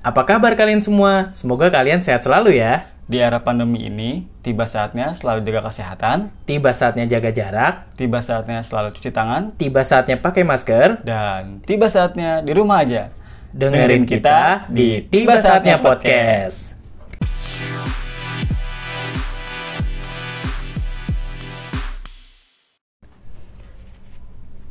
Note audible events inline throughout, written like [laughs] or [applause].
Apa kabar kalian semua? Semoga kalian sehat selalu ya. Di era pandemi ini, tiba saatnya selalu jaga kesehatan, Tiba saatnya jaga jarak, tiba saatnya selalu cuci tangan, tiba saatnya pakai masker. dan tiba saatnya di rumah aja. Dengerin kita di Tiba Saatnya Podcast.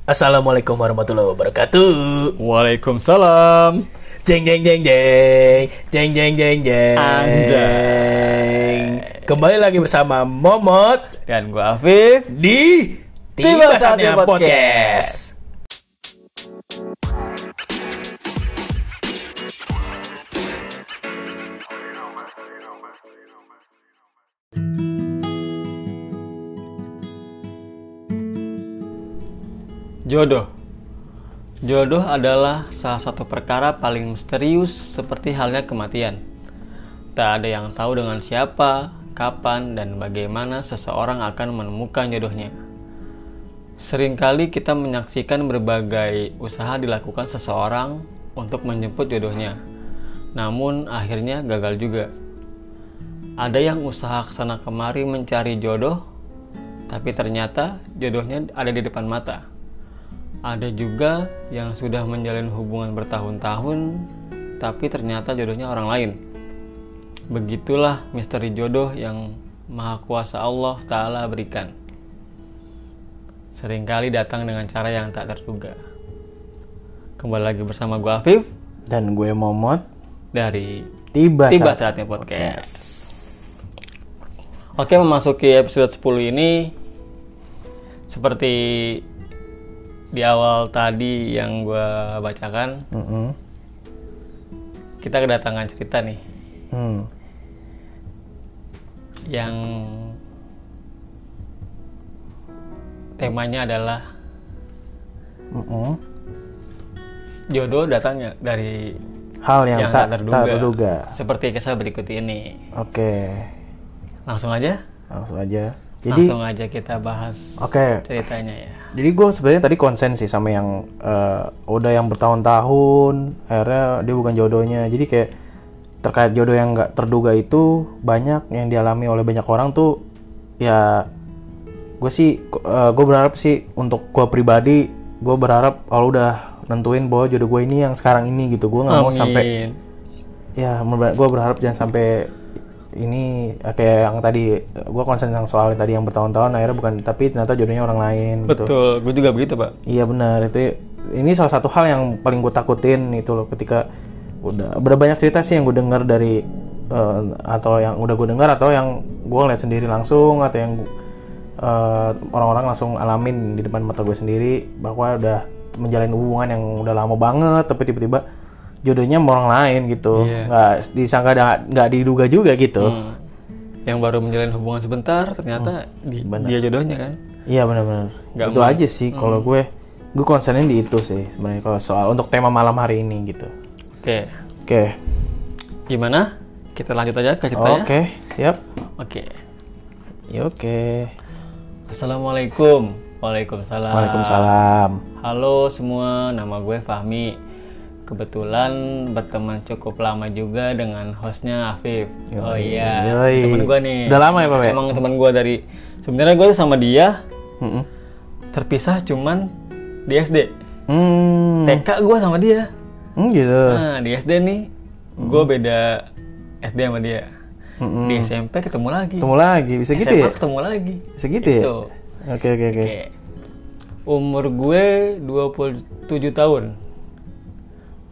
Assalamualaikum warahmatullahi wabarakatuh. Waalaikumsalam. Jeng jeng jeng jeng jeng jeng jeng jeng. Anjay. Kembali lagi bersama Momot Dan gua Afif. di Tiba Saatnya Podcast. Podcast. Jodoh. Jodoh adalah salah satu perkara paling misterius seperti halnya kematian. Tak ada yang tahu dengan siapa, kapan, dan bagaimana seseorang akan menemukan jodohnya. Seringkali kita menyaksikan berbagai usaha dilakukan seseorang untuk menjemput jodohnya. Namun akhirnya gagal juga. Ada yang usaha ke sana kemari mencari jodoh, tapi ternyata jodohnya ada di depan mata. Ada juga yang sudah menjalin hubungan bertahun-tahun, tapi ternyata jodohnya orang lain. Begitulah misteri jodoh yang Maha Kuasa Allah Ta'ala berikan. Seringkali datang dengan cara yang tak terduga. Kembali lagi bersama gue Afif Dan gue Momot dari Tiba, Tiba Saat- Saatnya Podcast. Oke, memasuki episode 10 ini seperti di awal tadi yang gue bacakan, Mm-mm. kita kedatangan cerita nih Hmm. yang temanya adalah Mm-mm. jodoh datangnya dari Hal yang, yang tak, tak tak terduga. terduga. Seperti kisah berikut ini. Oke, Langsung aja, langsung aja. Jadi, langsung aja kita bahas oke. ceritanya ya. Jadi gue sebenarnya tadi konsen sih sama yang eh, udah yang bertahun-tahun, akhirnya dia bukan jodohnya. Jadi kayak terkait jodoh yang nggak terduga itu banyak yang dialami oleh banyak orang tuh ya gue sih gue berharap sih untuk gue pribadi gue berharap kalau udah nentuin bahwa jodoh gue ini yang sekarang ini gitu gue nggak mau sampai ya gue berharap jangan sampai ini eh, kayak yang tadi gue konsen yang soal tadi yang bertahun-tahun akhirnya bukan tapi ternyata jodohnya orang lain gitu Betul, gue juga begitu, Pak. Iya benar itu ini salah satu hal yang paling gue takutin itu loh ketika udah udah banyak cerita sih yang gue dengar dari eh, atau yang udah gue dengar atau yang gue ngeliat sendiri langsung atau yang eh, orang-orang langsung alamin di depan mata gue sendiri bahwa udah menjalin hubungan yang udah lama banget tapi tiba-tiba jodohnya sama orang lain gitu Iya. nggak disangka nggak- diduga juga gitu Hmm. Yang baru menjalin hubungan sebentar, ternyata di- dia jodohnya kan. Iya benar-benar. Itu aja sih kalau gue gue konsenin di itu sih sebenarnya kalau soal untuk tema malam hari ini gitu. Oke, Oke. gimana? Kita lanjut aja ke ceritanya. Oke, siap. Oke. Ya oke. Assalamualaikum. Waalaikumsalam. Waalaikumsalam. Halo semua, nama gue Fahmi. Kebetulan berteman cukup lama juga dengan hostnya Afif. oh iya, yoi. teman gue nih. Udah lama ya, Pak? Emang teman gue dari sebenarnya gue sama dia Mm-mm. terpisah cuman di SD. Hmm. TK gue sama dia. Hmm, gitu. Nah di SD nih, gue beda SD sama dia. Mm-mm. Di SMP ketemu lagi. Ketemu lagi bisa gitu SMA ya? ketemu lagi. Bisa gitu ya? Gitu. Oke oke. Oke. Umur gue 27 tahun.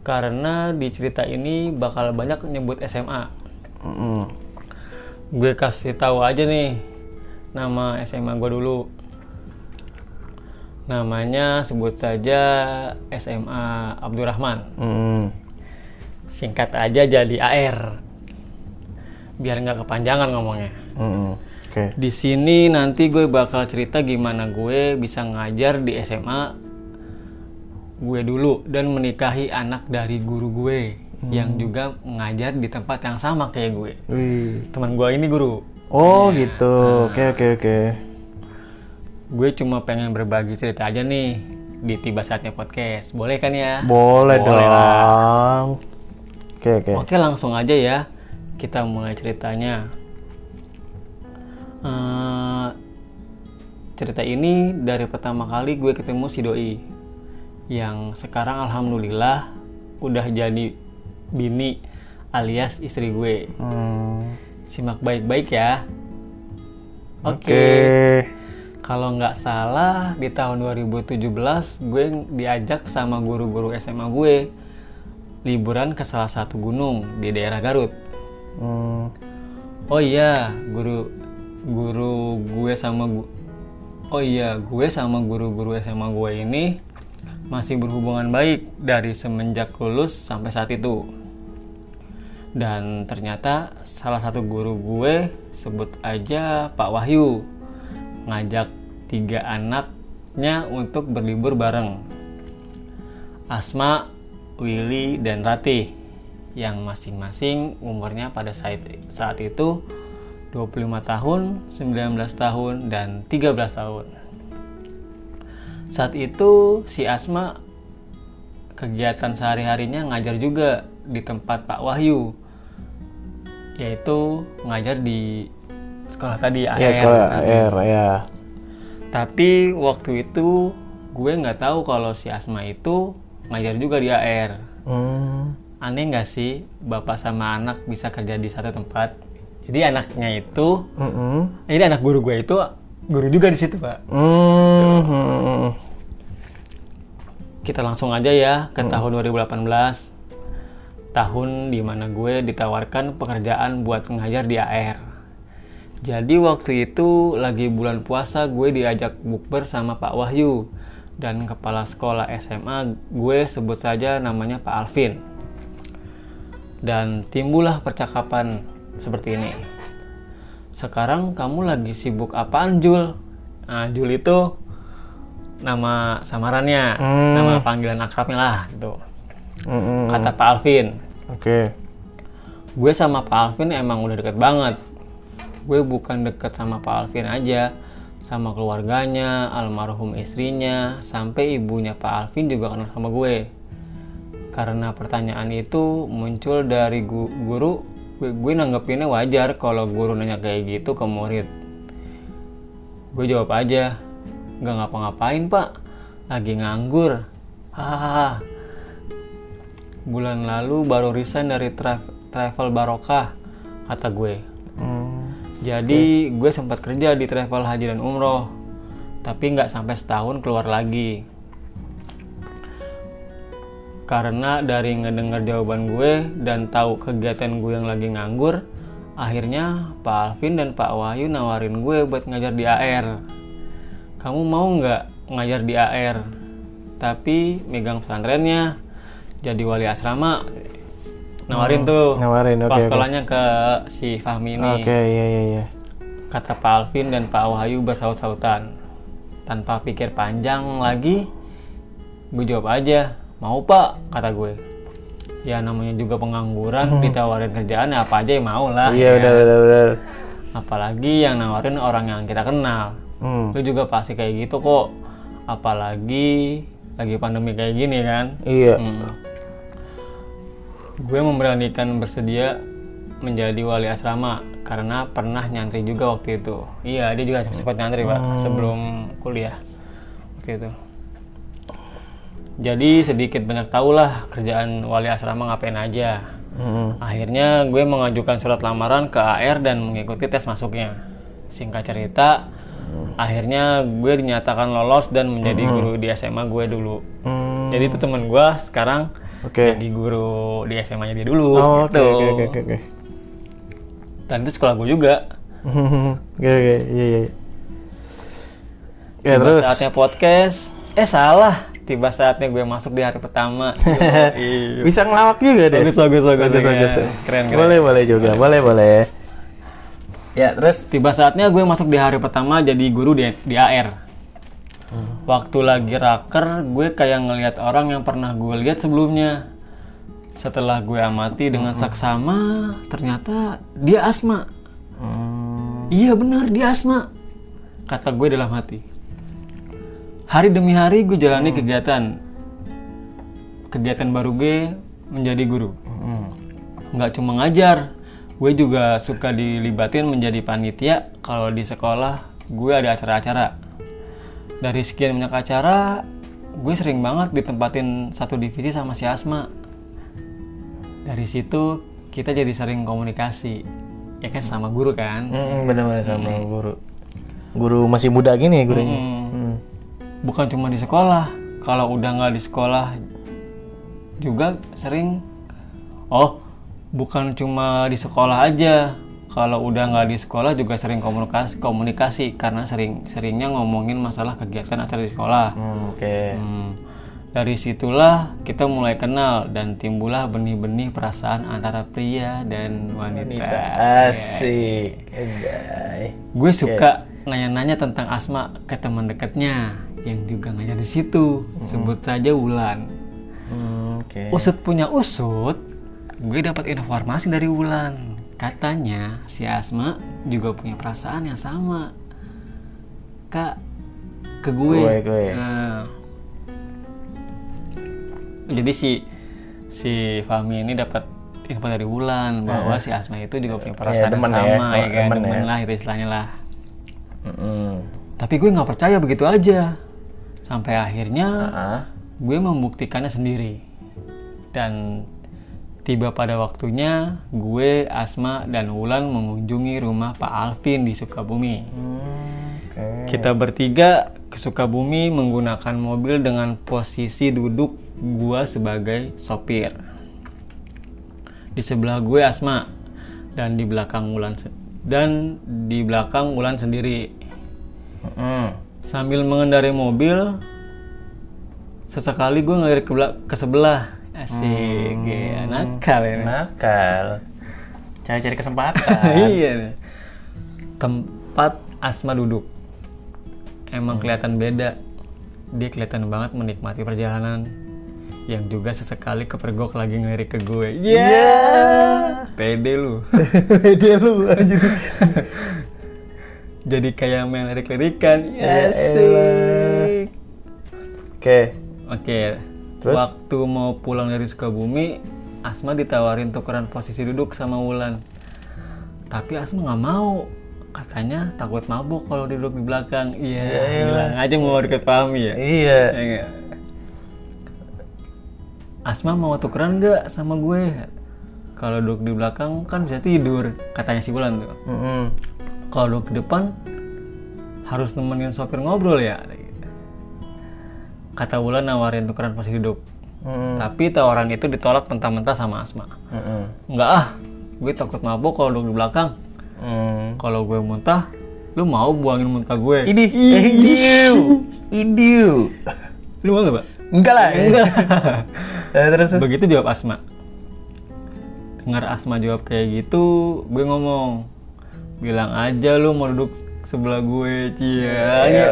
Karena di cerita ini bakal banyak nyebut SMA. Mm-mm. Gue kasih tahu aja nih nama SMA gue dulu. Namanya sebut saja SMA Abdurrahman. Mm-mm. Singkat aja jadi AR. Biar nggak kepanjangan ngomongnya. Mm-mm. Oke. Di sini nanti gue bakal cerita gimana gue bisa ngajar di SMA gue dulu dan menikahi anak dari guru gue yang juga ngajar di tempat yang sama kayak gue. Wih. Teman gue ini guru. Oh Iya. gitu. Oke oke oke. Gue cuma pengen berbagi cerita aja nih di tiba saatnya podcast. Boleh kan ya? Boleh, Boleh dong. Oke, oke. Oke langsung aja ya kita mulai ceritanya. Eh, cerita ini dari pertama kali gue ketemu si doi yang sekarang alhamdulillah udah jadi bini alias istri gue. Hmm, Simak baik-baik ya. Oke. Oke. Kalau nggak salah di tahun 2017 gue diajak sama guru-guru SMA gue liburan ke salah satu gunung di daerah Garut. Hmm, Oh iya, guru guru gue sama Oh iya, gue sama guru-guru SMA gue ini masih berhubungan baik dari semenjak lulus sampai saat itu. Dan ternyata salah satu guru gue sebut aja Pak Wahyu ngajak tiga anaknya untuk berlibur bareng. Asma, Willy, dan Ratih yang masing-masing umurnya pada saat, saat itu 25 tahun, 19 tahun, dan 13 tahun. Saat itu si Asma kegiatan sehari-harinya ngajar juga di tempat Pak Wahyu yaitu ngajar di sekolah tadi ya AR. sekolah air ya. Tapi waktu itu gue nggak tahu kalau si Asma itu ngajar juga di AR. Hmm, Aneh nggak sih bapak sama anak bisa kerja di satu tempat? Jadi anaknya itu, mm-mm. jadi anak guru gue itu guru juga di situ pak. Hmm, hmm, Kita langsung aja ya ke tahun 2018, tahun di mana gue ditawarkan pekerjaan buat ngajar di AR. Jadi waktu itu lagi bulan puasa gue diajak bukber sama Pak Wahyu dan kepala sekolah SMA gue sebut saja namanya Pak Alvin. Dan timbullah percakapan seperti ini. Sekarang kamu lagi sibuk apaan Jul? Nah, Jul itu nama samarannya, Hmm. nama panggilan akrabnya lah gitu. hmm, Kata Pak Alvin. Oke. gue sama Pak Alvin emang udah deket banget gue bukan deket sama Pak Alvin aja sama keluarganya almarhum istrinya sampai ibunya Pak Alvin juga kenal sama gue karena pertanyaan itu muncul dari gu- guru gue, gue nanggepinnya wajar kalau guru nanya kayak gitu ke murid. Gue jawab aja nggak ngapa-ngapain pak. Lagi nganggur. Hahaha. Bulan lalu baru resign dari tra- travel barokah kata gue. Hmm, jadi gue sempat kerja di travel haji dan umroh tapi nggak sampai setahun keluar lagi karena dari ngedengar jawaban gue dan tahu kegiatan gue yang lagi nganggur akhirnya Pak Alvin dan Pak Wahyu nawarin gue buat ngajar di AR kamu mau nggak ngajar di AR tapi megang pesantrennya jadi wali asrama. Nawarin tuh nawarin, oke, pas oke. sekolahnya ke si Fahmi ini. Oke, iya iya iya. kata Pak Alvin dan Pak Wahyu bersaut-sautan. Tanpa pikir panjang lagi gue jawab aja mau pak kata gue ya namanya juga pengangguran ditawarin kerjaan ya apa aja yang mau lah Iya, ya. udah udah udah. apalagi yang nawarin orang yang kita kenal Hmm, lu juga pasti kayak gitu kok apalagi lagi pandemi kayak gini kan iya. Hmm. Gue memberanikan bersedia menjadi wali asrama karena pernah nyantri juga waktu itu. Iya, dia juga sempat nyantri pak sebelum kuliah waktu itu. Jadi sedikit banyak tahulah kerjaan wali asrama ngapain aja. Hmm, Akhirnya gue mengajukan surat lamaran ke AR dan mengikuti tes masuknya. Singkat cerita, akhirnya gue dinyatakan lolos dan menjadi guru di SMA gue dulu. hmm. Jadi itu temen gue sekarang Oke. jadi guru di SMA-nya dia dulu. Oh, Oke gitu. oke oke oke oke. Dan itu sekolah gue juga. [laughs] Oke oke iya iya. Ya Tiba terus. saatnya podcast. Eh salah. Tiba saatnya gue masuk di hari pertama. [laughs] Iya. Bisa ngelawak juga deh. Bagus, bagus, bagus. Bagus, bagus. Keren, keren. Boleh boleh juga, boleh boleh. Ya terus. Tiba saatnya gue masuk di hari pertama jadi guru di, di AR. Waktu lagi raker, gue kayak ngelihat orang yang pernah gue lihat sebelumnya. Setelah gue amati dengan saksama, ternyata dia asma. Hmm, Iya benar dia asma. Kata gue dalam hati. Hari demi hari gue jalani kegiatan kegiatan baru gue menjadi guru Hmm. nggak cuma ngajar gue juga suka dilibatin menjadi panitia kalau di sekolah gue ada acara-acara dari sekian banyak acara gue sering banget ditempatin satu divisi sama si Asma dari situ kita jadi sering komunikasi ya kan sama guru kan Hmm, bener-bener sama guru. Guru masih muda gini ya gurunya. Hmm. Hmm. Bukan cuma di sekolah kalau udah nggak di sekolah juga sering oh bukan cuma di sekolah aja kalau udah nggak di sekolah juga sering komunikasi komunikasi karena sering seringnya ngomongin masalah kegiatan acara di sekolah Hmm, Oke. Hmm, dari situlah kita mulai kenal dan timbullah benih-benih perasaan antara pria dan wanita. Asik. Anjay. Gue suka nanya-nanya tentang Asma ke teman dekatnya yang juga ngajar di situ. Sebut saja Wulan. Hmm, Oke. Usut punya usut, gue dapat informasi dari Wulan. Katanya si Asma juga punya perasaan yang sama. Kak, ke gue. Gue, gue. Nah, jadi si si Fahmi ini dapat info dari Wulan bahwa si Asma itu juga punya perasaan yang ya, sama, ya, sama kan, temen temen ya. lah itu istilahnya lah. Mm-mm. Tapi gue nggak percaya begitu aja. Sampai akhirnya Ah. gue membuktikannya sendiri. Dan tiba pada waktunya gue, Asma, dan Wulan mengunjungi rumah Pak Alvin di Sukabumi. Hmm, Oke. Kita bertiga ke Sukabumi menggunakan mobil dengan posisi duduk gua sebagai sopir. Di sebelah gue Asma dan di belakang Wulan dan di belakang Wulan sendiri. Mm-mm. Sambil mengendarai mobil, sesekali gue ngelirik ke, ke sebelah. Asik, ya, nakal ya. Nakal. Cari-cari kesempatan. [laughs] iya. Tempat Asma duduk. Emang kelihatan beda. Dia kelihatan banget menikmati perjalanan. Yang juga sesekali kepergok lagi ngelirik ke gue. Iya. Pede lu. [laughs] Dia lu anjir. [laughs] Jadi kayak main lirik-lirikan. Ya Asik. Oke. Oke. Terus? Waktu mau pulang dari Sukabumi, Asma ditawarin tukeran posisi duduk sama Wulan. Tapi Asma nggak mau. Katanya takut mabuk kalau duduk di belakang. Iya, Yaelah. bilang aja mau deket Fahmi ya. Iya. Ya? Asma mau tukeran nggak sama gue? Kalau duduk di belakang kan bisa tidur, katanya si Wulan tuh. Mm-mm. Kalau di depan harus nemenin sopir ngobrol ya. Kata Wulan nawarin tukeran posisi duduk. Mm-mm. Tapi tawaran itu ditolak mentah-mentah sama Asma. Enggak ah, gue takut mabuk kalau duduk di belakang. Mm. Kalau gue muntah, lu mau buangin muntah gue? Ini, idiu, idiu. Lu mau gak, Pak? Enggak lah. [laughs] Enggak. terus. terus. Begitu jawab Asma. Dengar Asma jawab kayak gitu, gue ngomong, bilang aja lu mau duduk sebelah gue, cia. Iya,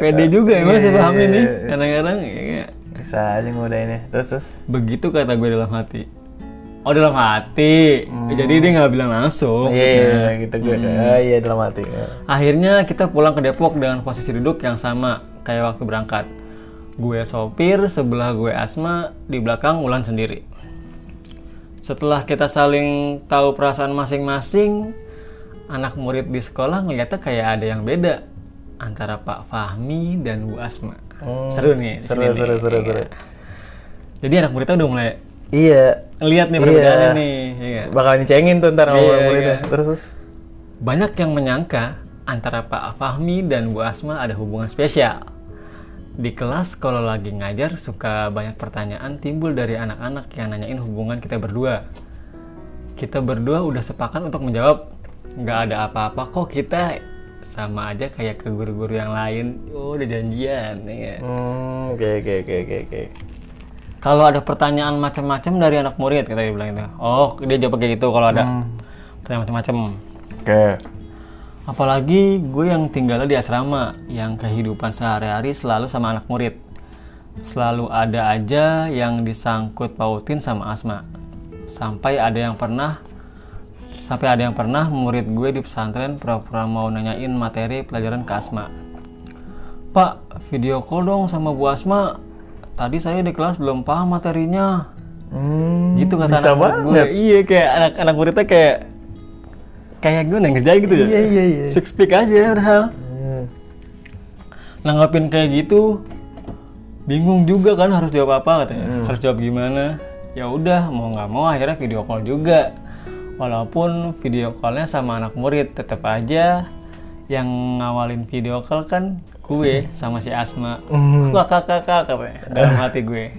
pede juga ya mas, iya, ini. iya. Kadang-kadang ya, Bisa aja ngodainnya. Terus terus. begitu kata gue dalam hati. Oh dalam hati, jadi dia nggak bilang langsung. Hmm. Iya, gitu gue. Ah, iya dalam hati. Akhirnya kita pulang ke Depok dengan posisi duduk yang sama kayak waktu berangkat. Gue sopir, sebelah gue Asma, di belakang Ulan sendiri. Setelah kita saling tahu perasaan masing-masing, anak murid di sekolah ngeliatnya kayak ada yang beda antara Pak Fahmi dan Bu Asma. Hmm, seru nih. seru, sini seru, nih. seru, seru. seru. Jadi anak muridnya udah mulai Iya. ngeliat nih Iya. perbedaannya nih. iya. Bakal dicengin tuh ntar sama Iya, muridnya. iya. Terus terus. Banyak yang menyangka antara Pak Fahmi dan Bu Asma ada hubungan spesial. Di kelas kalau lagi ngajar suka banyak pertanyaan timbul dari anak-anak yang nanyain hubungan kita berdua. Kita berdua udah sepakat untuk menjawab nggak ada apa-apa kok kita sama aja kayak ke guru-guru yang lain. Oh udah janjian ya. Hmm, oke oke oke oke oke. Kalau ada pertanyaan macam-macam dari anak murid kita dia bilang itu. Oh dia jawab kayak gitu kalau ada pertanyaan macam-macam. Oke. Apalagi gue yang tinggalnya di asrama, yang kehidupan sehari-hari selalu sama anak murid. Selalu ada aja yang disangkut pautin sama Asma. Sampai ada yang pernah sampai ada yang pernah murid gue di pesantren pura-pura mau nanyain materi pelajaran ke Asma. Pak video call dong sama Bu Asma tadi saya di kelas belum paham materinya Hmm, gitu kata bisa anak gue banget. iya kayak anak-anak muridnya kayak kayak gue ngerjain gitu ya Iya, iya, iya. speak speak aja padahal Hmm. nanggapin kayak gitu bingung juga kan harus jawab apa katanya Hmm. harus jawab gimana ya udah mau nggak mau akhirnya video call juga walaupun video callnya sama anak murid tetap aja yang ngawalin video call kan gue sama si Asma. Hmm. kakak kakak katanya dalam hati gue.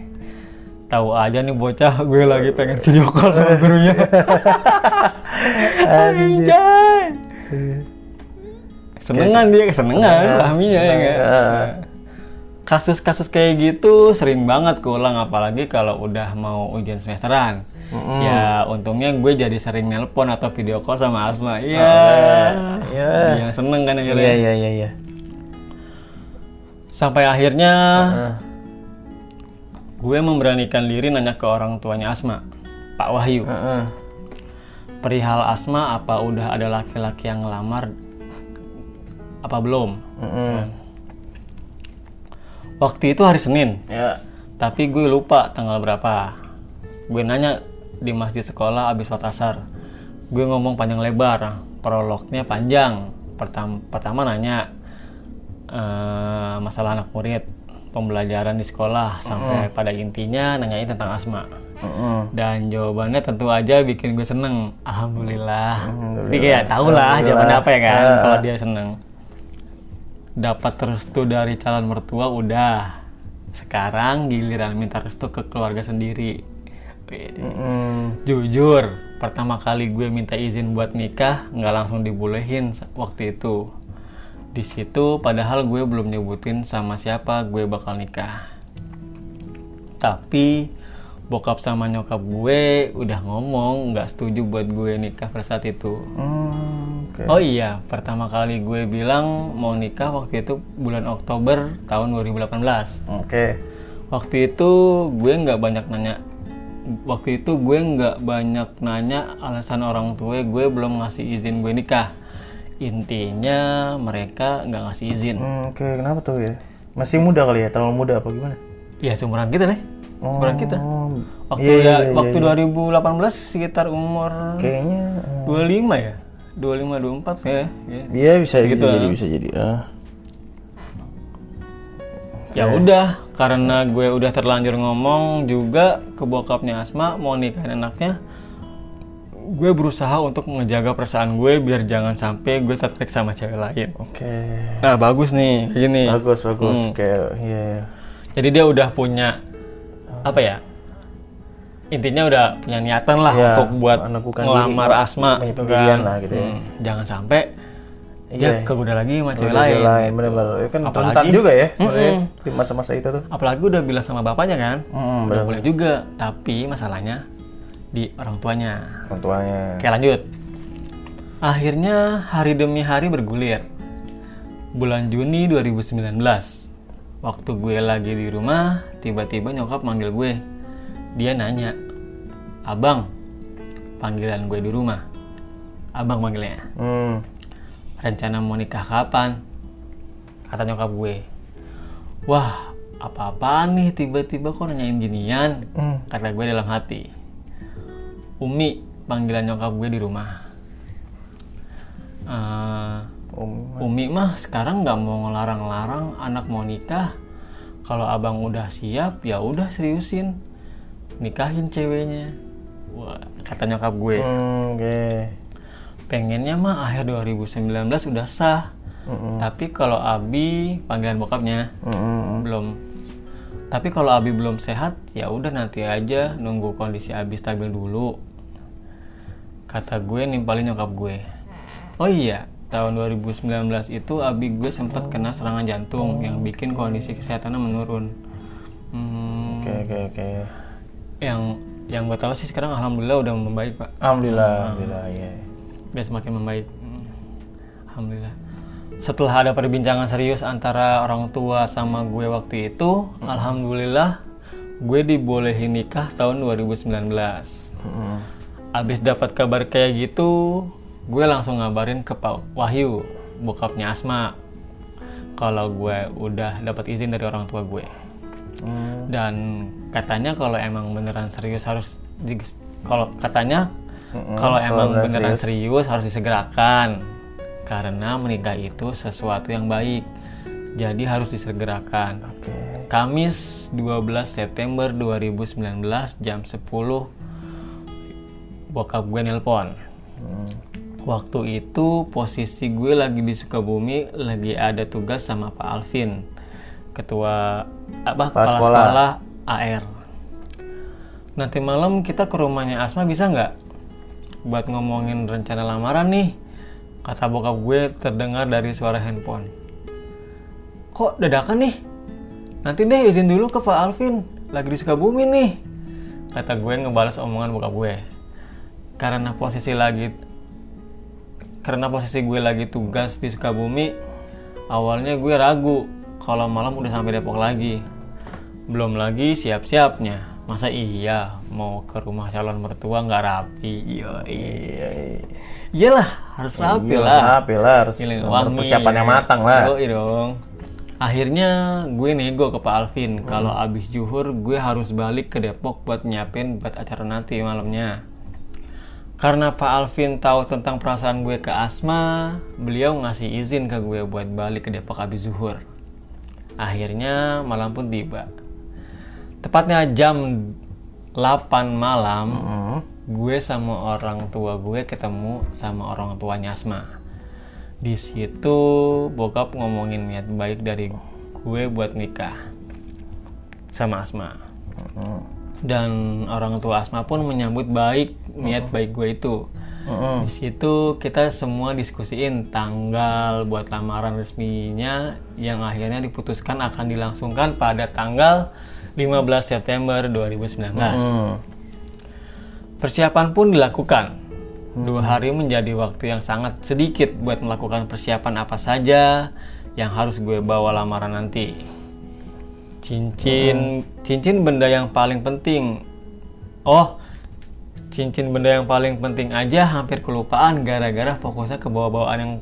Tahu aja nih bocah gue lagi pengen video call sama gurunya. Anjay senengan dia kesenengan pahaminya ya? Senengan. kasus-kasus kayak gitu sering banget keulang apalagi kalau udah mau ujian semesteran Mm-mm. ya untungnya gue jadi sering nelpon atau video call sama Asma iya Iya. dia seneng kan akhirnya Iya, iya, iya, iya. sampai akhirnya Heeh. gue memberanikan diri nanya ke orang tuanya Asma Pak Wahyu Heeh. perihal Asma apa udah ada laki-laki yang ngelamar apa belum Heeh. waktu itu hari Senin Ya. tapi gue lupa tanggal berapa gue nanya di masjid sekolah abis sholat asar. Gue ngomong panjang lebar prolognya panjang. Pertama, pertama nanya eh, masalah anak murid pembelajaran di sekolah sampai pada intinya nanyain tentang asma. Heeh. dan jawabannya tentu aja bikin gue seneng. Alhamdulillah. Alhamdulillah. jadi kayak tau lah jawabannya apa ya kan Ah. kalau dia seneng. Dapat restu dari calon mertua udah. Sekarang giliran minta restu ke keluarga sendiri Heeh. jujur pertama kali gue minta izin buat nikah nggak langsung dibolehin waktu itu di situ padahal gue belum nyebutin sama siapa gue bakal nikah tapi bokap sama nyokap gue udah ngomong nggak setuju buat gue nikah pada saat itu Hmm, Oke. oh iya pertama kali gue bilang mau nikah waktu itu bulan Oktober tahun 2018 Oke. waktu itu gue nggak banyak nanya waktu itu gue nggak banyak nanya alasan orang tua gue belum ngasih izin gue nikah intinya mereka nggak ngasih izin Hmm, Oke, kenapa tuh ya? Masih muda kali ya? Terlalu muda apa gimana? ya seumuran kita nih seumuran kita Oh, waktu iya, iya, ya waktu iya. 2018 sekitar umur Kayaknya eh, 25 ya 25 24 ya, ya. Iya bisa, Segitu, jadi bisa jadi. Ah. Ya udah karena gue udah terlanjur ngomong juga ke bokapnya Asma mau nikahin anaknya gue berusaha untuk menjaga perasaan gue biar jangan sampai gue tertarik sama cewek lain Oke. nah bagus nih gini Bagus bagus. Hmm. Kayak iya. iya. jadi dia udah punya apa ya intinya udah punya niatan lah Ya, untuk buat diri, Asma gitu kan lah gitu ya. Hmm, jangan sampai Iya. dia kegoda lagi sama cewek lain lain bener-bener. Itu kan Apalagi- rentan juga ya sebenarnya di masa-masa itu tuh. apalagi udah bilang sama bapaknya kan Hmm, udah boleh juga tapi masalahnya di orang tuanya Orang tuanya. Oke lanjut. Akhirnya hari demi hari bergulir. Bulan Juni 2019. Waktu gue lagi di rumah, tiba-tiba nyokap manggil gue. Dia nanya, Abang, panggilan gue di rumah. Abang manggilnya. Hmm. Rencana mau nikah kapan? Kata nyokap gue. Wah, apa-apaan nih tiba-tiba kok nanyain ginian? Hmm. Kata gue dalam hati. Umi, panggilan nyokap gue di rumah. Om. Umi mah sekarang nggak mau ngelarang-larang anak mau nikah. Kalau abang udah siap, ya udah seriusin, nikahin ceweknya. Wah, kata nyokap gue. Hmm, Oke. Pengennya mah akhir 2019 udah sah. Mm-mm. Tapi kalau Abi panggilan bokapnya Mm-mm. belum. Tapi kalau Abi belum sehat, ya udah nanti aja nunggu kondisi Abi stabil dulu. Kata gue nimpalin nyokap gue. Oh iya, tahun 2019 itu Abi gue sempat kena serangan jantung yang bikin kondisi kesehatannya menurun. Hmm, Oke oke oke. Yang yang gue tahu sih sekarang alhamdulillah udah membaik pak. Alhamdulillah, alhamdulillah ya. Udah semakin membaik. Hmm, Alhamdulillah. Setelah ada perbincangan serius antara orang tua sama gue waktu itu, alhamdulillah gue dibolehin nikah tahun 2019. Mm-mm. Abis dapat kabar kayak gitu, gue langsung ngabarin ke Pak Wahyu, bokapnya Asma. kalau gue udah dapat izin dari orang tua gue Hmm. dan katanya kalau emang beneran serius harus kalau katanya Mm-mm, kalau emang beneran beneran serius. harus disegerakan karena menikah itu sesuatu yang baik jadi harus disegerakan Oke. Kamis 12 September 2019 jam 10 bokap gue nelpon Hmm. waktu itu posisi gue lagi di Sukabumi lagi ada tugas sama Pak Alvin ketua apa kepala sekolah. sekolah. AR nanti malam kita ke rumahnya Asma bisa nggak buat ngomongin rencana lamaran nih. Kata bokap gue terdengar dari suara handphone. Kok dadakan nih? Nanti deh izin dulu ke Pak Alvin. Lagi di Sukabumi nih. Kata gue ngebalas omongan bokap gue. Karena posisi lagi karena posisi gue lagi tugas di Sukabumi awalnya gue ragu kalau malam udah sampai Depok lagi. Belum lagi siap-siapnya masa iya mau ke rumah calon mertua nggak rapi iya Iya, iya. iyalah harus rapi Iya, lah rapi lah, harus yang matang lah. Yoi dong. Akhirnya gue nego ke Pak Alvin kalau abis juhur gue harus balik ke Depok buat nyiapin buat acara nanti malamnya. Karena Pak Alvin tahu tentang perasaan gue ke Asma, beliau ngasih izin ke gue buat balik ke Depok abis zuhur. Akhirnya malam pun tiba. Tepatnya jam 8 malam, Hmm. gue sama orang tua gue ketemu sama orang tuanya Asma. Di situ bokap ngomongin niat baik dari gue buat nikah sama Asma. Hmm. Dan orang tua Asma pun menyambut baik niat baik gue itu. Hmm. Di situ kita semua diskusiin tanggal buat lamaran resminya yang akhirnya diputuskan akan dilangsungkan pada tanggal 15 September 2019. Hmm. Persiapan pun dilakukan. Dua hari menjadi waktu yang sangat sedikit buat melakukan persiapan apa saja yang harus gue bawa lamaran nanti. Cincin, cincin benda yang paling penting. Oh, cincin benda yang paling penting aja hampir kelupaan gara-gara fokusnya ke bawa-bawaan yang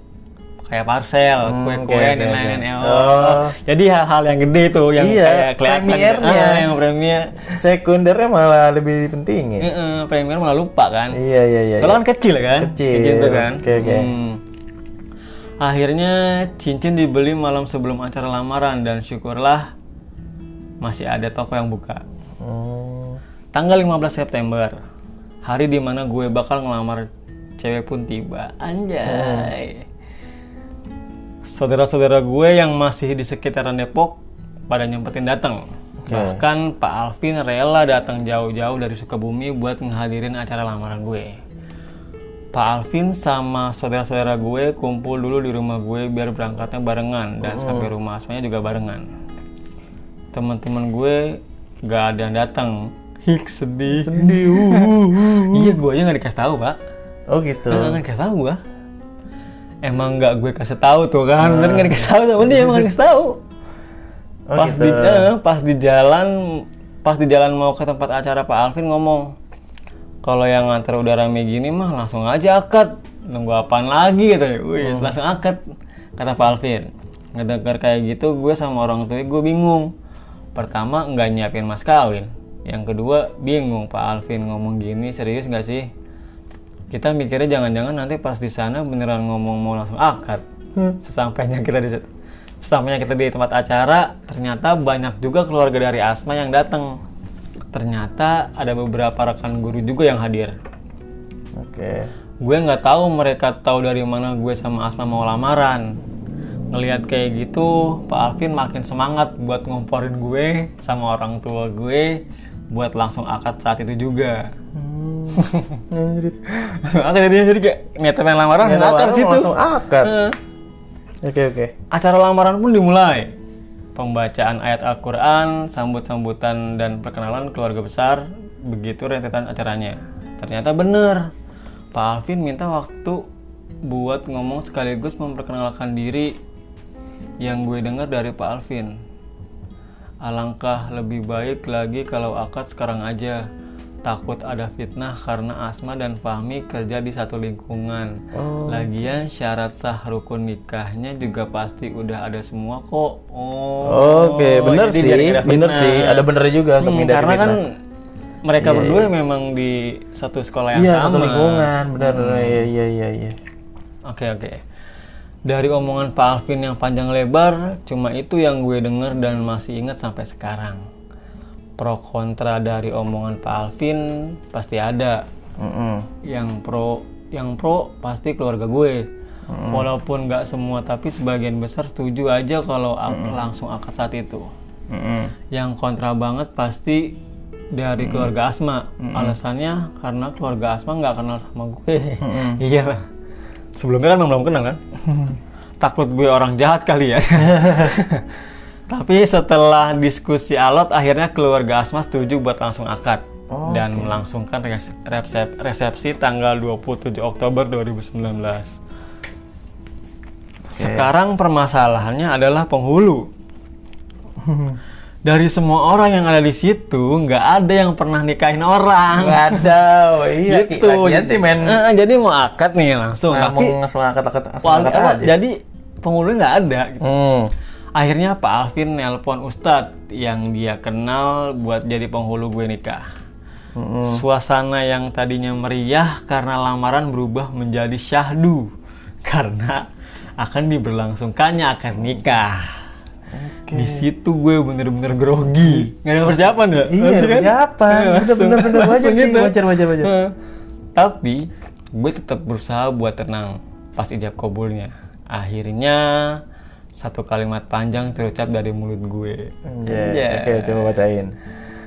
kayak parcel, kue-kue, oke, oke, nenek-nenek. oke. Oh. Oh. Jadi hal-hal yang gede tuh yang Iya, kayak kelihatan premiernya. Ah, yang premier. Sekundernya malah lebih dipentingin. Heeh, premier malah lupa kan. Iya, iya, iya. Soalnya kan kecil kan? Kecil. tuh kan. Oke, oke. Hmm. Akhirnya cincin dibeli malam sebelum acara lamaran dan syukurlah masih ada toko yang buka. Hmm. Tanggal 15 September, hari di mana gue bakal ngelamar cewek pun tiba. Anjay. Saudara-saudara gue yang masih di sekitaran Depok pada nyempetin datang. Bahkan Pak Alvin rela datang jauh-jauh dari Sukabumi buat ngehadirin acara lamaran gue. Pak Alvin sama saudara-saudara gue kumpul dulu di rumah gue biar berangkatnya barengan dan sampai rumah Asmanya juga barengan. Teman-teman gue gak ada yang datang. Hik sedih. Sedih. [laughs] iya gue aja gak dikasih tahu pak. Oh gitu. Nggak nggak dikasih tahu gue. Emang nggak gue kasih tahu tuh kan, bener nggak dikasih tahu sama dia emang nggak dikasih tahu. Oh pas gitu. di eh, pas di jalan pas di jalan mau ke tempat acara Pak Alvin ngomong kalau yang nganter udah rame gini mah langsung aja akad. Nunggu apaan lagi? Gitu wih langsung akad kata Pak Alvin. Ngedengar kayak gitu gue sama orang tua gue bingung. Pertama nggak nyiapin mas kawin. Yang kedua bingung Pak Alvin ngomong gini serius nggak sih kita mikirnya jangan-jangan nanti pas di sana beneran ngomong mau langsung akad. Sesampainya kita di sesampainya kita di tempat acara ternyata banyak juga keluarga dari Asma yang datang ternyata ada beberapa rekan guru juga yang hadir. Oke. gue nggak tahu mereka tahu dari mana gue sama Asma mau lamaran. Ngelihat kayak gitu Pak Alvin makin semangat buat ngomporin gue sama orang tua gue buat langsung akad saat itu juga. Hmm. Akad jadi jadi kayak niatnya pengen lamaran akad lamaran situ langsung. Heeh. Oke oke. Acara lamaran pun dimulai. Pembacaan ayat Al-Quran, sambut-sambutan, dan perkenalan keluarga besar. Begitu rentetan acaranya. Ternyata bener. Pak Alvin minta waktu buat ngomong sekaligus memperkenalkan diri yang gue dengar dari Pak Alvin. Alangkah lebih baik lagi kalau akad sekarang aja. Takut ada fitnah karena Asma dan Fahmi kerja di satu lingkungan. Oh. Lagian syarat sah rukun nikahnya juga pasti udah ada semua kok. Oh. Oke, bener jadi sih, biar nggak ada bener sih. Ada benernya juga untuk Hmm, karena kan mereka Iya, berdua memang di satu sekolah yang Iya, sama. satu lingkungan, bener. Iya, iya, iya, iya. Oke oke. Dari omongan Pak Alvin yang panjang lebar, cuma itu yang gue denger dan masih ingat sampai sekarang. Pro kontra dari omongan Pak Alvin pasti ada. Mm-mm. Yang pro, yang pro pasti keluarga gue. Walaupun nggak semua, tapi sebagian besar setuju aja kalau ak- langsung akad saat itu. Mm-mm. Yang kontra banget pasti dari keluarga Asma. Alasannya karena keluarga Asma nggak kenal sama gue. [laughs] Iya lah. Sebelumnya kan belum kenal kan. Takut gue orang jahat kali ya. [laughs] Tapi setelah diskusi alot, akhirnya keluarga Asma setuju buat langsung akad. Oh, dan melangsungkan res- resep- resepsi tanggal 27 Oktober 2019. Sekarang permasalahannya adalah penghulu. [laughs] Dari semua orang yang ada di situ, nggak ada yang pernah nikahin orang. Nggak ada, iya. [laughs] gitu. Lagian sih men. Eh, jadi mau akad nih langsung, Nah, tapi mau langsung wali- angkat apa, aja. jadi penghulunya nggak ada. gitu. Hmm. Akhirnya Pak Alvin nelpon Ustadz yang dia kenal buat jadi penghulu gue nikah. Suasana yang tadinya meriah karena lamaran berubah menjadi syahdu [laughs] karena akan diberlangsungkannya akad nikah. Di situ gue bener-bener grogi, nggak ada persiapan ya? Iya, Ngerti kan? persiapan. Udah langsung- bener-bener [laughs] wajar sih, wajar, wajar, wajar. Eh, Tapi gue tetap berusaha buat tenang pas ijab kabulnya. Akhirnya satu kalimat panjang terucap dari mulut gue. Anjay. Oke, coba bacain.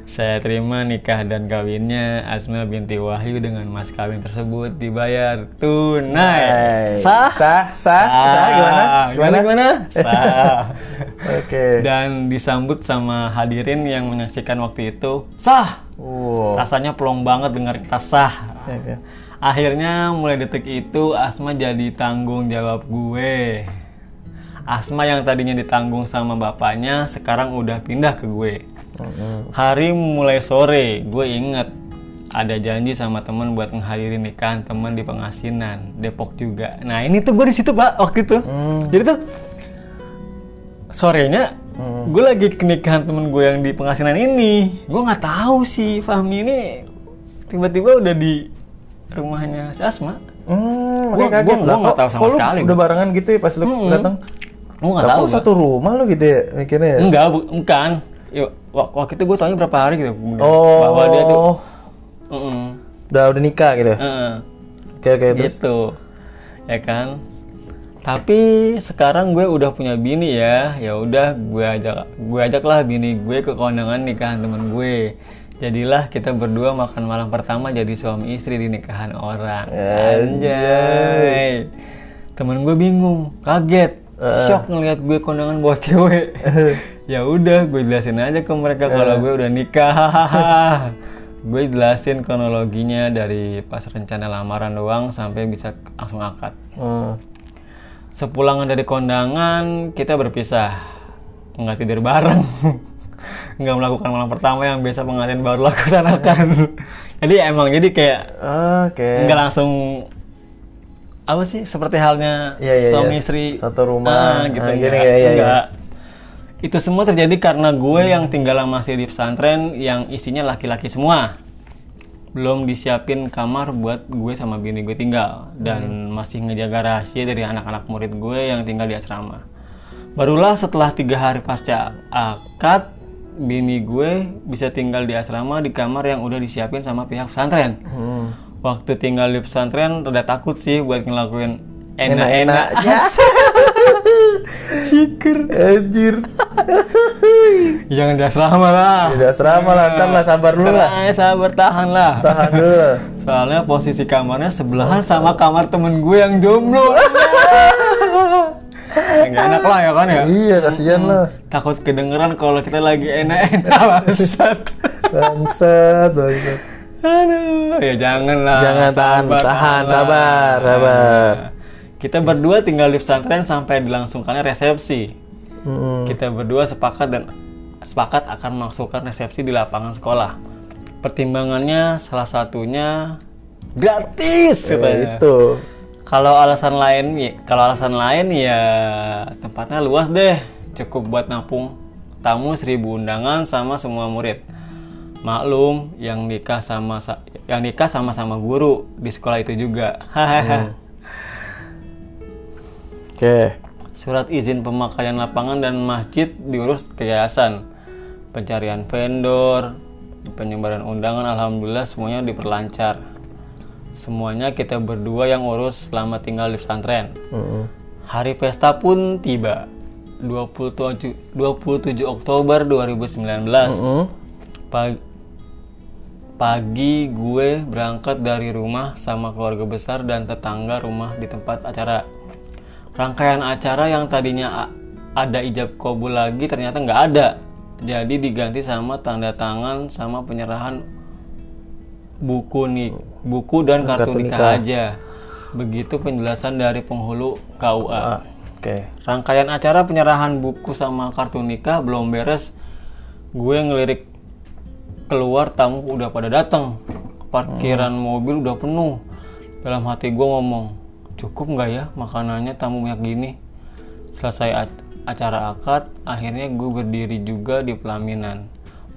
Saya terima nikah dan kawinnya Asma binti Wahyu dengan mas kawin tersebut dibayar tunai. Sah? Sah? Sah? Sah? Gimana? Gimana? Gimana? Sah. [laughs] Oke. Dan disambut sama hadirin yang menyaksikan waktu itu. Sah! Wow. Rasanya plong banget dengar kata sah. Oke. Akhirnya mulai detik itu Asma jadi tanggung jawab gue. Asma yang tadinya ditanggung sama bapaknya sekarang udah pindah ke gue. Hari mulai sore gue inget ada janji sama temen buat menghadiri nikahan temen di Pengasinan Depok juga. Nah ini tuh gue di situ pak waktu itu. Jadi tuh sorenya gue lagi ke nikahan temen gue yang di Pengasinan ini. Gue nggak tahu si Fahmi ini tiba-tiba udah di rumahnya si Asma. Hmm, gua lah. nggak tahu sama sekali, Udah barengan gitu ya pas lu Mm-mm. datang. Gue Lah, tahu. satu rumah lu gitu ya mikirnya ya? Enggak, bu- bukan. Yuk, wak- waktu itu gue taunya berapa hari gitu. Oh. Bahwa dia tuh. Mm-mm. Udah udah nikah gitu. Heeh. Oke oke gitu ya kan tapi sekarang gue udah punya bini ya ya udah gue ajak gue ajaklah bini gue ke kondangan nikahan temen gue jadilah kita berdua makan malam pertama jadi suami istri di nikahan orang anjay temen gue bingung kaget shock ngeliat gue kondangan bawa cewek. [laughs] Ya udah gue jelasin aja ke mereka kalau gue udah nikah. [laughs] Gue jelasin kronologinya dari pas rencana lamaran doang sampai bisa langsung akad. Hmm. sepulangan dari kondangan kita berpisah. Nggak tidur bareng. [laughs] Nggak melakukan malam pertama yang biasa pengantin baru laksanakan jadi emang jadi kayak Oke. nggak langsung apa sih? Seperti halnya Iya, iya, suami iya. istri. Satu rumah, ah, gitu ah, gini, iya, iya, Nggak. itu semua terjadi karena gue yang tinggal masih di pesantren yang isinya laki-laki semua. Belum disiapin kamar buat gue sama bini gue tinggal. Dan masih ngejaga rahasia dari anak-anak murid gue yang tinggal di asrama. Barulah setelah tiga hari pasca akad bini gue bisa tinggal di asrama di kamar yang udah disiapin sama pihak pesantren. Hmm. Waktu tinggal di pesantren rada takut sih buat ngelakuin Enak-enak. Ya. Ciker. [laughs] Anjir. [laughs] Jangan di asrama lah. Udah asrama lah, ntar lah sabar dulu lah. Sabar tahan lah. Tahan dulu lah. [laughs] Soalnya posisi kamarnya sebelahan sama kamar temen gue yang jomblo. Enggak enak lah ya kan ya. Iya, kasihan lah. Takut kedengeran kalau kita lagi enak-enak bangsat. Bangsat, bangsat. Aduh, ya jangan lah. Jangan, tahan, tahan, sabar, sabar. Kita berdua tinggal di pesantren sampai dilangsungkannya resepsi. Hmm. Kita berdua sepakat dan sepakat akan melangsungkan resepsi di lapangan sekolah. Pertimbangannya salah satunya gratis katanya. itu. Kalau alasan lain, ya- kalau alasan lain ya tempatnya luas deh, cukup buat nampung tamu seribu undangan sama semua murid. Maklum, yang nikah sama sa- yang nikah sama-sama guru di sekolah itu juga. Hahaha. [laughs] Oke. Surat izin pemakaian lapangan dan masjid diurus ke yayasan. Pencarian vendor, penyebaran undangan, alhamdulillah semuanya diperlancar. Semuanya kita berdua yang urus selama tinggal di pesantren. Mm-mm. Hari pesta pun tiba. 27, 27 Oktober 2019. Mm-mm. Pagi, pagi gue berangkat dari rumah sama keluarga besar dan tetangga rumah di tempat acara. Rangkaian acara yang tadinya ada ijab kabul lagi ternyata nggak ada. Jadi diganti sama tanda tangan sama penyerahan buku nih, buku dan kartu, Kartu nikah, nikah. aja. Begitu penjelasan dari penghulu KUA. Ah, Oke. Rangkaian acara penyerahan buku sama kartu nikah belum beres. Gue ngelirik keluar tamu udah pada datang. Parkiran mobil udah penuh. Dalam hati gue ngomong, cukup nggak ya makanannya tamu banyak gini? Selesai ac- acara akad, akhirnya gue berdiri juga di pelaminan.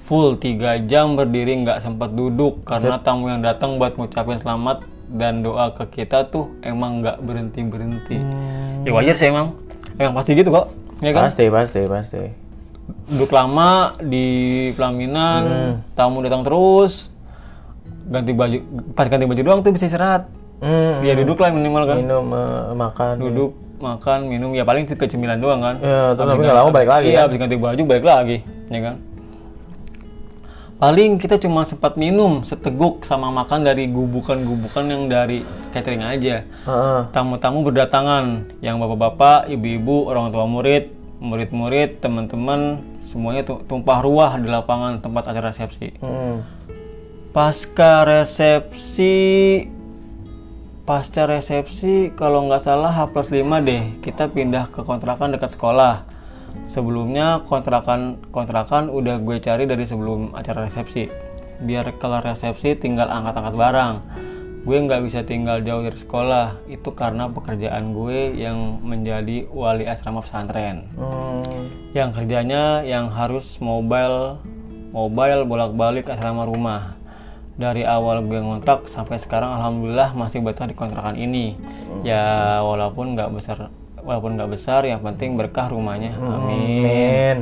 Full 3 jam berdiri nggak sempat duduk karena tamu yang datang buat ngucapin selamat dan doa ke kita tuh emang nggak berhenti berhenti. Ya wajar sih emang, emang pasti gitu kok, ya kan? Pasti, pasti, pasti. Duduk lama di pelaminan, tamu datang terus, ganti baju, pas ganti baju doang tuh bisa istirahat. Hmm, Ya duduk lah minimal kan, minum, eh, makan. duduk makan minum ya paling ke cemilan doang kan. Ya, terus tapi nggak lama balik lagi Iya, kan? habis ganti baju balik lagi, ya kan? Paling kita cuma sempat minum seteguk sama makan dari gubukan-gubukan yang dari catering aja. Tamu-tamu berdatangan, yang bapak-bapak, ibu-ibu, orang tua murid, murid-murid, teman-teman, semuanya tu- tumpah ruah di lapangan tempat acara resepsi. Hmm. Pasca resepsi, pasca resepsi kalau nggak salah H plus 5 deh, kita pindah ke kontrakan dekat sekolah. Sebelumnya kontrakan kontrakan udah gue cari dari sebelum acara resepsi. Biar kelar resepsi tinggal angkat-angkat barang. Gue nggak bisa tinggal jauh dari sekolah. Itu karena pekerjaan gue yang menjadi wali asrama pesantren Hmm. yang kerjanya yang harus mobile mobile bolak-balik asrama rumah dari awal gue ngontrak sampai sekarang alhamdulillah masih betah di kontrakan ini ya walaupun nggak besar walaupun nggak besar yang penting berkah rumahnya amin Amin.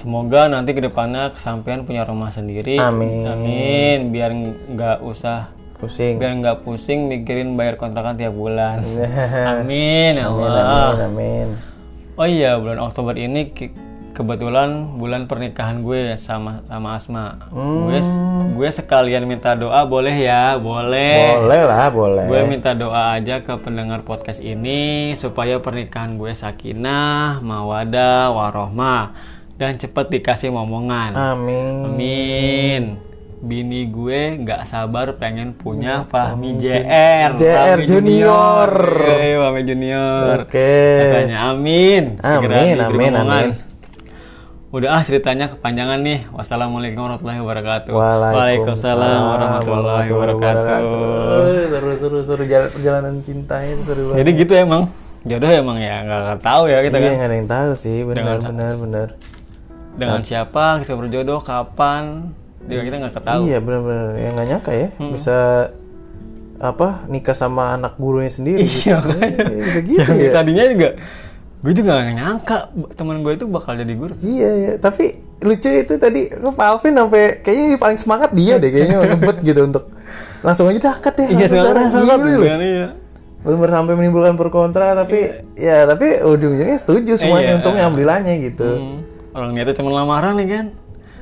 Semoga nanti ke depannya kesampaian punya rumah sendiri Amin. amin biar nggak usah Pusing. biar nggak pusing mikirin bayar kontrakan tiap bulan [laughs] amin ya Amin, Allah amin, amin. Oh iya, bulan Oktober ini kebetulan bulan pernikahan gue sama sama Asma. Gue s- gue sekalian minta doa boleh ya? Boleh. Boleh lah, boleh. Gue minta doa aja ke pendengar podcast ini supaya pernikahan gue sakinah, mawadah, warohmah dan cepet dikasih momongan. Amin. Amin. Bini gue nggak sabar pengen punya Fahmi JR. JR Fahmi Junior. Oke, Fahmi Junior. Oke. Katanya amin. Segera Amin, amin, momongan. amin. Udah ah ceritanya kepanjangan nih. Wassalamualaikum warahmatullahi wabarakatuh. Waalaikumsalam warahmatullahi wabarakatuh. Seru, seru, seru Jal- perjalanan cintanya seru banget. Jadi gitu emang. Jodoh emang ya nggak tahu ya kita Iya, kan. nggak ada yang tahu sih, benar, benar, benar. Dengan siapa kita berjodoh, kapan, juga kita nggak ketahui. Iya, benar, benar. Yang nggak nyangka ya, bisa apa nikah sama anak gurunya sendiri. Iya, gitu. Iya, bisa gitu Yang ya. tadinya juga gue juga gak nyangka teman gue itu bakal jadi guru. Iya, iya. Tapi lucu itu tadi Alvin sampai kayaknya paling semangat dia deh kayaknya [laughs] ngebet gitu untuk langsung aja dakat ya. Iya, sekarang lu. iya. Benar sampai menimbulkan pro kontra tapi ya tapi ujung-ujungnya setuju semuanya Iya. untungnya alhamdulillahnya gitu. Hmm. Orang niatnya cuma lamaran nih kan.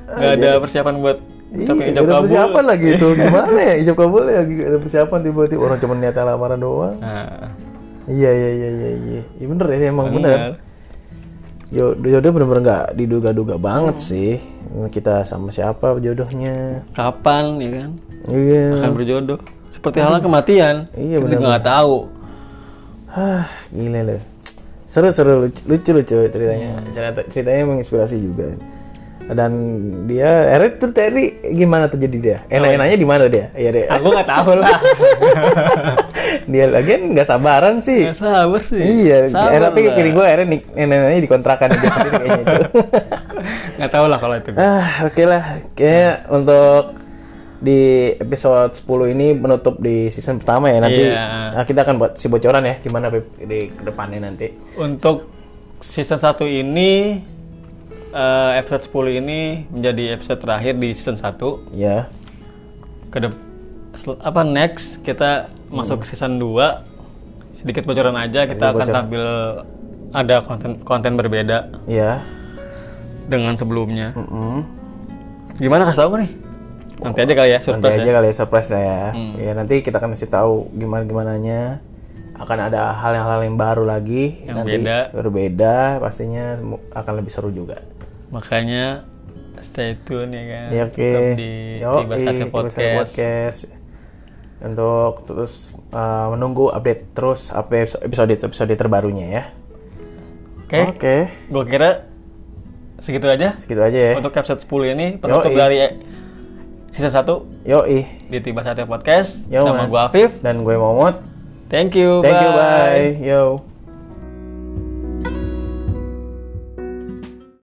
Gak ada persiapan buat Iya, ucapin gak ijab ada kabul. persiapan lagi itu [laughs] gimana ya ijab kabul ya gak ada persiapan tiba-tiba orang cuma niatnya lamaran doang. Nah, Iya iya iya iya iya. Iya bener ya emang bener. bener. Yo jodoh bener-bener nggak diduga-duga banget sih. Kita sama siapa jodohnya. Kapan ya kan? Iya. Akan berjodoh. Seperti halnya kematian. Iya, Kita juga nggak tahu. Hah, gila loh. Seru seru lucu lucu, lucu ceritanya. Cerita ceritanya menginspirasi juga. dan dia akhirnya tuh tadi gimana tuh jadi dia enak-enaknya di mana dia iya deh Aku nggak tahu lah. [laughs] dia lagi nggak sabaran sih Nggak sabar sih. iya Sabar tapi gue akhirnya nik- enak-enaknya dikontrakan dia sendiri kayaknya itu [laughs] Nggak tahu lah kalau itu. ah oke lah kayaknya untuk di episode 10 ini menutup di season pertama ya nanti Iya. nah, kita akan buat si bocoran ya gimana Pip, di ke depannya nanti Untuk season 1 ini eh, episode 10 ini menjadi episode terakhir di season 1. ya Ke sel- apa next kita masuk ke season 2. Sedikit bocoran aja kita akan tampil ada konten konten berbeda ya dengan sebelumnya. Mm-mm. Gimana kasih tahu nih? Nanti aja kali ya nanti surprise aja ya. kali ya surprise lah ya ya nanti kita akan kasih tahu gimana gimananya akan ada hal-hal yang baru lagi Yang nanti beda. berbeda pastinya akan lebih seru juga Makanya stay tune ya kan. ya oke Tetap di Tiba Sate Podcast. Podcast. untuk terus uh, menunggu update terus apa episode episode terbarunya ya Oke. oke Gue kira segitu aja segitu aja ya untuk episode 10 ini penutup Yoi. dari eh, season 1 yoi di Tiba Sate Podcast Yo, sama man. gue Afif. dan gue Momot Thank you. thank you bye. bye yo